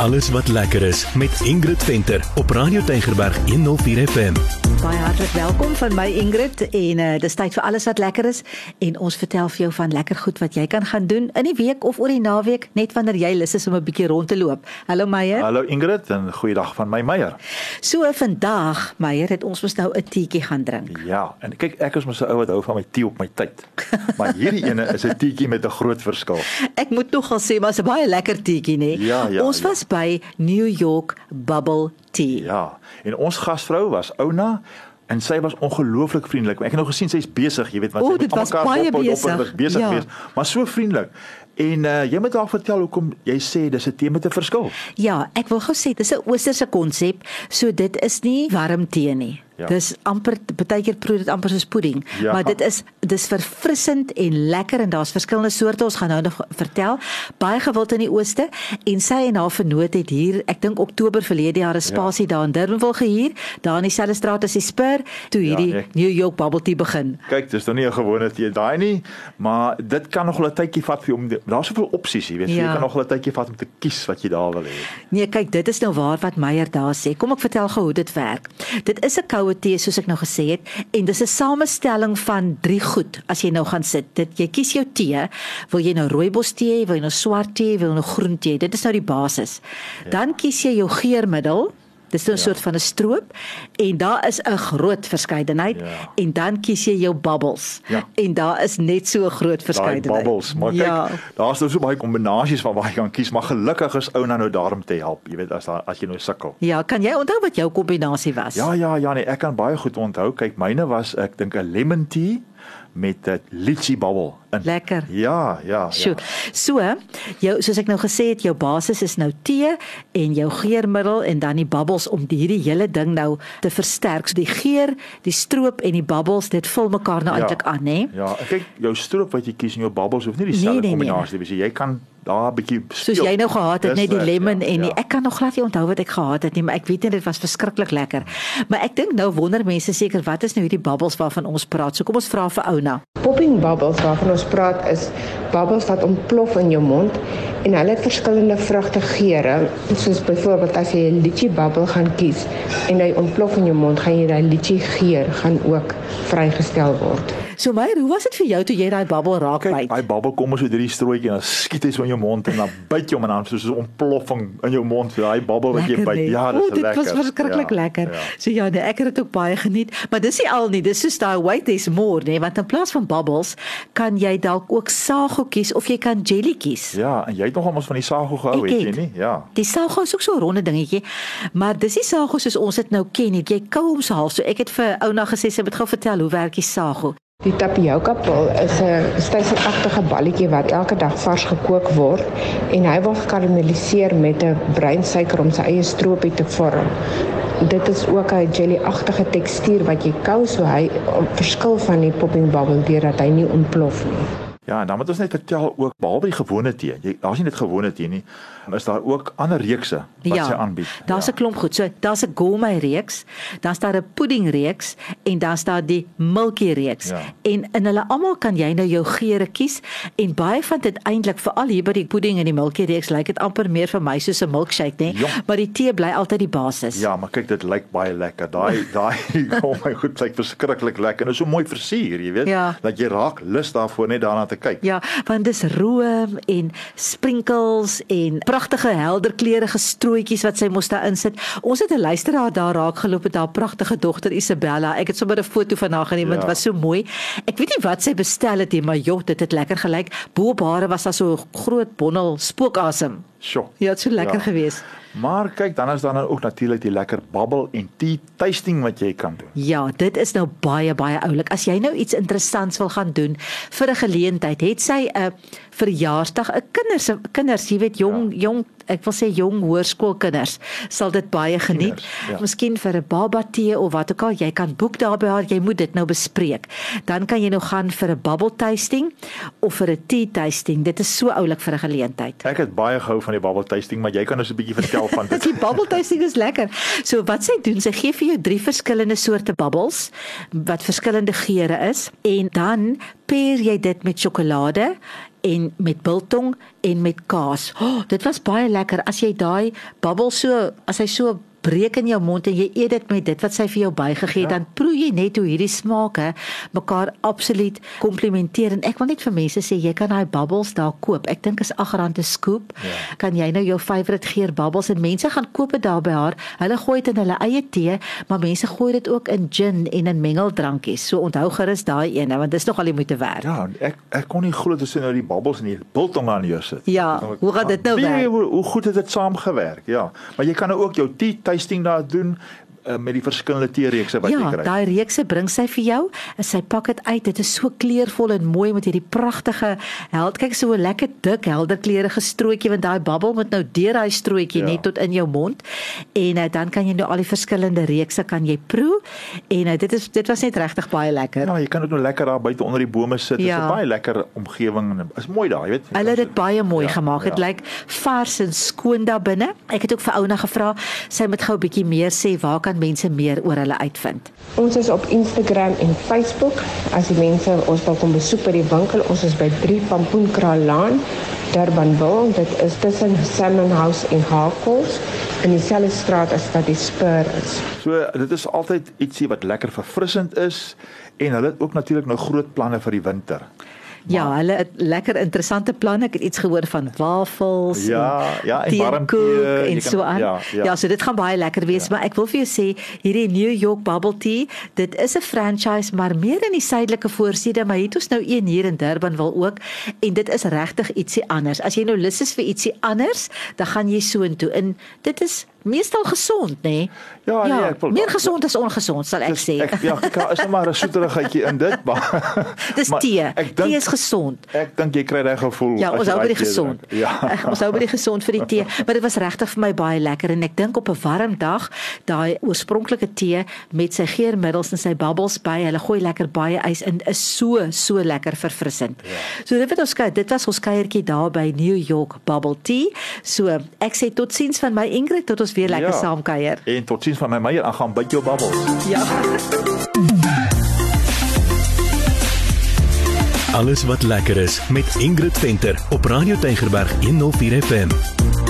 Alles wat lekker is met Ingrid Venter op Radio Tygerberg 104 FM. Baie hartlik welkom van my Ingrid en uh, dis tyd vir alles wat lekker is en ons vertel vir jou van lekker goed wat jy kan gaan doen in die week of oor die naweek net wanneer jy lus is om 'n bietjie rond te loop. Hallo Meyer. Hallo Ingrid en goeiedag van my Meyer. So vandag Meyer het ons mos nou 'n teetjie gaan drink. Ja, en kyk ek is mos 'n ou wat hou van my tee op my tyd. maar hierdie ene is 'n teetjie met 'n groot verskil. Ek moet nogal sê maar 'n baie lekker teetjie nê. Ja, ja, ons ja. was by New York Bubble Tea. Ja, en ons gasvrou was Ouna en sy was ongelooflik vriendelik. Ek het nou gesien sy's besig, jy weet wat O, sy met baie op- op- op- besig. was besig Ja. geweest, maar so vriendelik. En uh, jy moet haar vertel hoekom jy sê dis 'n tee met 'n verskil. Ja, ek wil gou sê dis 'n oosterse konsep, so dit is nie warm tee nie. Ja. Dis amper baie keer proe dit amper soos pudding, Ja. maar dit is dis verfrissend en lekker en daar's verskillende soorte ons gaan nou nog vertel. Baie gewild in die ooste en sy en haar vernoot het hier, ek dink Oktober verlede jaar 'n spasie ja. daar in Durbanville gehuur, daar in dieselfde straat as die Spur, toe hierdie nee. New York Bubble Tea begin. Kyk, dis nou nie 'n gewone tee daai nie, maar dit kan nog 'n tydjie vat vir om daar's soveel opsies, jy weet, so Ja. jy kan nog 'n tydjie vat om te kies wat jy daar wil hê. Nee, kyk, dit is nou waar wat Meyer daar sê. Kom ek vertel gou hoe dit werk. Dit is 'n koue tee soos ek nou gesê het en dis 'n samestelling van drie goed as jy nou gaan sit. Dit jy kies jou tee, wil jy nou rooibos tee, wil jy nou swart tee, wil jy nou groen tee. Dit is nou die basis. Ja. Dan kies jy jou geurmiddel Dis nou 'n ja. soort van 'n stroop en daar is 'n groot verskeidenheid Ja. en dan kies jy jou bubbles. Ja. En daar is net so 'n groot Daai verskeidenheid. bubbles, maar kyk, ja. daar's nou so baie kombinasies van waar jy kan kies, maar gelukkig is Ouna nou daar om te help, jy weet as daar as jy nou sukkel. Ja, kan jy onthou wat jou kombinasie was? Ja ja ja nee, ek kan baie goed onthou. Kyk, myne was ek dink 'n lemon tea met 'n lychee bubble in. Lekker. Ja, ja, Sjoe. ja. So, jou soos ek nou gesê het, jou basis is nou tee en jou geurmiddel en dan die bubbles om die hierdie hele ding nou te versterk. So die geur, die stroop en die bubbles, dit vul mekaar nou Ja. eintlik aan, hè? Ja, kyk, jou stroop wat jy kies en jou bubbles hoef nie Nee, dieselfde nee, nee. kombinasie te wees nie. Jy kan daar 'n bietjie Soos jy nou gehad het, net die reg, lemon ja, en die, ja. ek kan nog glad nie onthou wat ek gehad het nie, maar ek weet net dit was verskriklik lekker. Maar ek dink nou wonder mense seker wat is nou hierdie bubbles waarvan ons praat. So kom ons vra vir Ouna. Popping bubbles waarvan ons praat is bubbles wat ontplof in jou mond en hulle het verskillende vrugte geure soos byvoorbeeld as jy 'n lychee bubble gaan kies en hy ontplof in jou mond gaan jy daai lychee geur gaan ook vrygestel word. So Meyer, hoe was dit vir jou toe jy daai bubble raak byt? daai bubble kom so deur die strooitjie en dan skiet hy so in jou mond en dan byt jy hom en dan soos 'n ontploffing in jou mond, so daai bubble wat jy Lekker, byt. nee. Ja, dis O, dit lekker. was verskriklik ja, lekker. Ja. So ja, nee, ek het dit ook baie geniet, maar dis nie al nie, dis soos daai wait is more, nee, want in plaas van bubbles kan jy dalk ook sago kies of jy kan jelly kies. Ja, en jy het nogal ons van die sago gehou, Ek het jy het. nie? Ja. Die sago is ook so 'n ronde dingetjie, maar dis nie sago soos ons dit nou ken nie. Jy kou hom so half. So ek het vir ouna gesê sy moet gou vertel hoe werk die sago. Die tapioca pil is 'n styselagtige balletjie wat elke dag vars gekook word en hy word gekarameliseer met 'n breinsuiker om sy eie stroopie te vorm. Dit is ook 'n jelly-agtige tekstuur wat jy kou so hy verskil van die popping bubble deurdat hy nie ontplof nie. Ja, en dan moet ons net vertel ook behalwe die gewone tee. Jy daar's nie net gewone tee nie. Is daar ook ander reekse wat ja, sy aanbied? Daar's 'n ja. klomp goed. So daar's 'n gourmet reeks, dan's daar 'n pudding reeks en dan's daar die milky reeks. Ja. En in hulle almal kan jy nou jou geure kies en baie van dit eintlik veral hier by die pudding en die milky reeks lyk dit amper meer vir my soos 'n milkshake, né? Ja. Maar die tee bly altyd die basis. Ja, maar kyk dit lyk baie lekker. Daai daai oh my god, lyk verskriklik lekker. En is so mooi versier, jy weet, Ja. dat jy raak lus daarvoor net daarna te kyk. Ja, want dis room en sprinkles en pragtige helder kleurige strooitjies wat sy mos daar insit. Ons het 'n luisteraar daar raak geloop met haar pragtige dogter Isabella. Ek het sommer 'n foto van haar geneem want Ja. dit was so mooi. Ek weet nie wat sy bestel het nie, maar joh, dit het lekker gelyk. Bo op hare was daar so 'n groot bondel spookasem. Sjoe. Ja, dit so lekker Ja. geweest. Maar kyk, dan is daar nou ook natuurlik die lekker bubble en tea tasting wat jy kan doen. Ja, dit is nou baie baie oulik. As jy nou iets interessants wil gaan doen vir 'n geleentheid, het sy 'n verjaarsdag, 'n kinders kinders, jy weet jong ja. jong ek wil sê jong hoërskoolkinders sal dit baie geniet. Tieners, ja. Miskien vir 'n baba tee of wat ook al, jy kan boek daar by haar, jy moet dit nou bespreek. Dan kan jy nou gaan vir 'n bubble tasting of vir 'n tea tasting. Dit is so oulik vir 'n geleentheid. Ek het baie gehou van die bubble tasting, maar jy kan ons 'n bietjie vertel van dit. Die bubble tasting is lekker. So wat sy doen, sy gee vir jou drie verskillende soorte bubbles wat verskillende geure is en dan pair jy dit met sjokolade en met biltong en met kaas. Oh, dit was baie lekker as jy daai bubble so as hy so breek in jou mond en jy eet dit met dit wat sy vir jou bygegee het, ja. dan proe jy net hoe hierdie smake mekaar absoluut komplementeer en ek wil net vir mense sê jy kan daai bubbles daar koop. Ek dink is R8 'n scoop. Ja. Kan jy nou jou favourite geur bubbles en mense gaan koop dit daar by haar. Hulle gooi dit in hulle eie tee, maar mense gooi dit ook in gin en in mengeldrankies. So onthou gerus daai een, want dit is nog al die moeite werd. Ja, ek ek kon nie glo dit sien nou die bubbles en die biltong aan jou sit. Ja, hoe gaan dit nou werk? Hoe, hoe goed het dit saamgewerk? Ja. Maar jy kan nou ook jou tea tasting daar doen uh, met die verskillende teereekse wat ja, jy kry. Ja, daai reekse bring sy vir jou en sy pak dit uit. Dit is so kleurvol en mooi met hierdie pragtige held. Kyk so 'n lekker dik helder kleurige strootjie want daai bubble moet nou deur daai strootjie ja. net tot in jou mond. En uh, dan kan jy nou al die verskillende reekse kan jy proe. En uh, dit is dit was net regtig baie lekker. Ja, jy kan dit nou lekker daar buite onder die bome sit. Dit ja. is 'n baie lekker omgewing en is mooi daar, jy weet. Hulle het dit baie mooi ja, gemaak. Dit ja. lyk vars en skoon daar binne. Ek het ook vir Ouna gevra, sy moet gou 'n bietjie meer sê waar kan mense meer oor hulle uitvind? Ons is op Instagram en Facebook. As die mense ons wil kom besoek by die winkel, ons is by 3 Pampoenkraal Laan, Durbanville. Dit is tussen Salmon House en Hakels in dieselfde straat as wat die Spur is. So dit is altyd ietsie wat lekker verfrissend is en hulle het ook natuurlik nou groot planne vir die winter. Ja, hulle het lekker interessante planne. Ek het iets gehoor van wafels ja, en ja, en warmtee en kan, so aan. Ja, ja. ja, so dit gaan baie lekker wees, ja. maar ek wil vir jou sê hierdie New York Bubble Tea, dit is 'n franchise maar meer in die suidelike voorstede, maar het ons nou een hier in Durban wil ook en dit is regtig ietsie anders. As jy nou lus is vir ietsie anders, dan gaan jy so intoe. En dit is meestal gesond, nê? Nee? Ja, ja, nee, ek wil meer gesond as ongesond, sal ek dis, sê. Ek ja, ek is net maar 'n soeterigheidjie in dit, maar Dis tee. Ek dink, tee is gesond. Ek dink jy kry reg gevoel ja, ons hou by die gesond. Ja, ons hou by die gesond vir die tee, maar dit was regtig vir my baie lekker en ek dink op 'n warm dag, daai oorspronklike tee met sy geurmiddels en sy bubbles by, hulle gooi lekker baie ys in, is so so lekker verfrissend. Ja. So dit wat ons kyk, dit was ons kuiertjie daar by New York Bubble Tea. So ek sê totsiens van my Ingrid tot ons ons weer lekker ja. saam kuier. En totsiens van my Meyer, aan gaan byt jou babbels. Ja. Alles wat lekker is met Ingrid Venter op Radio Tygerberg 104 FM.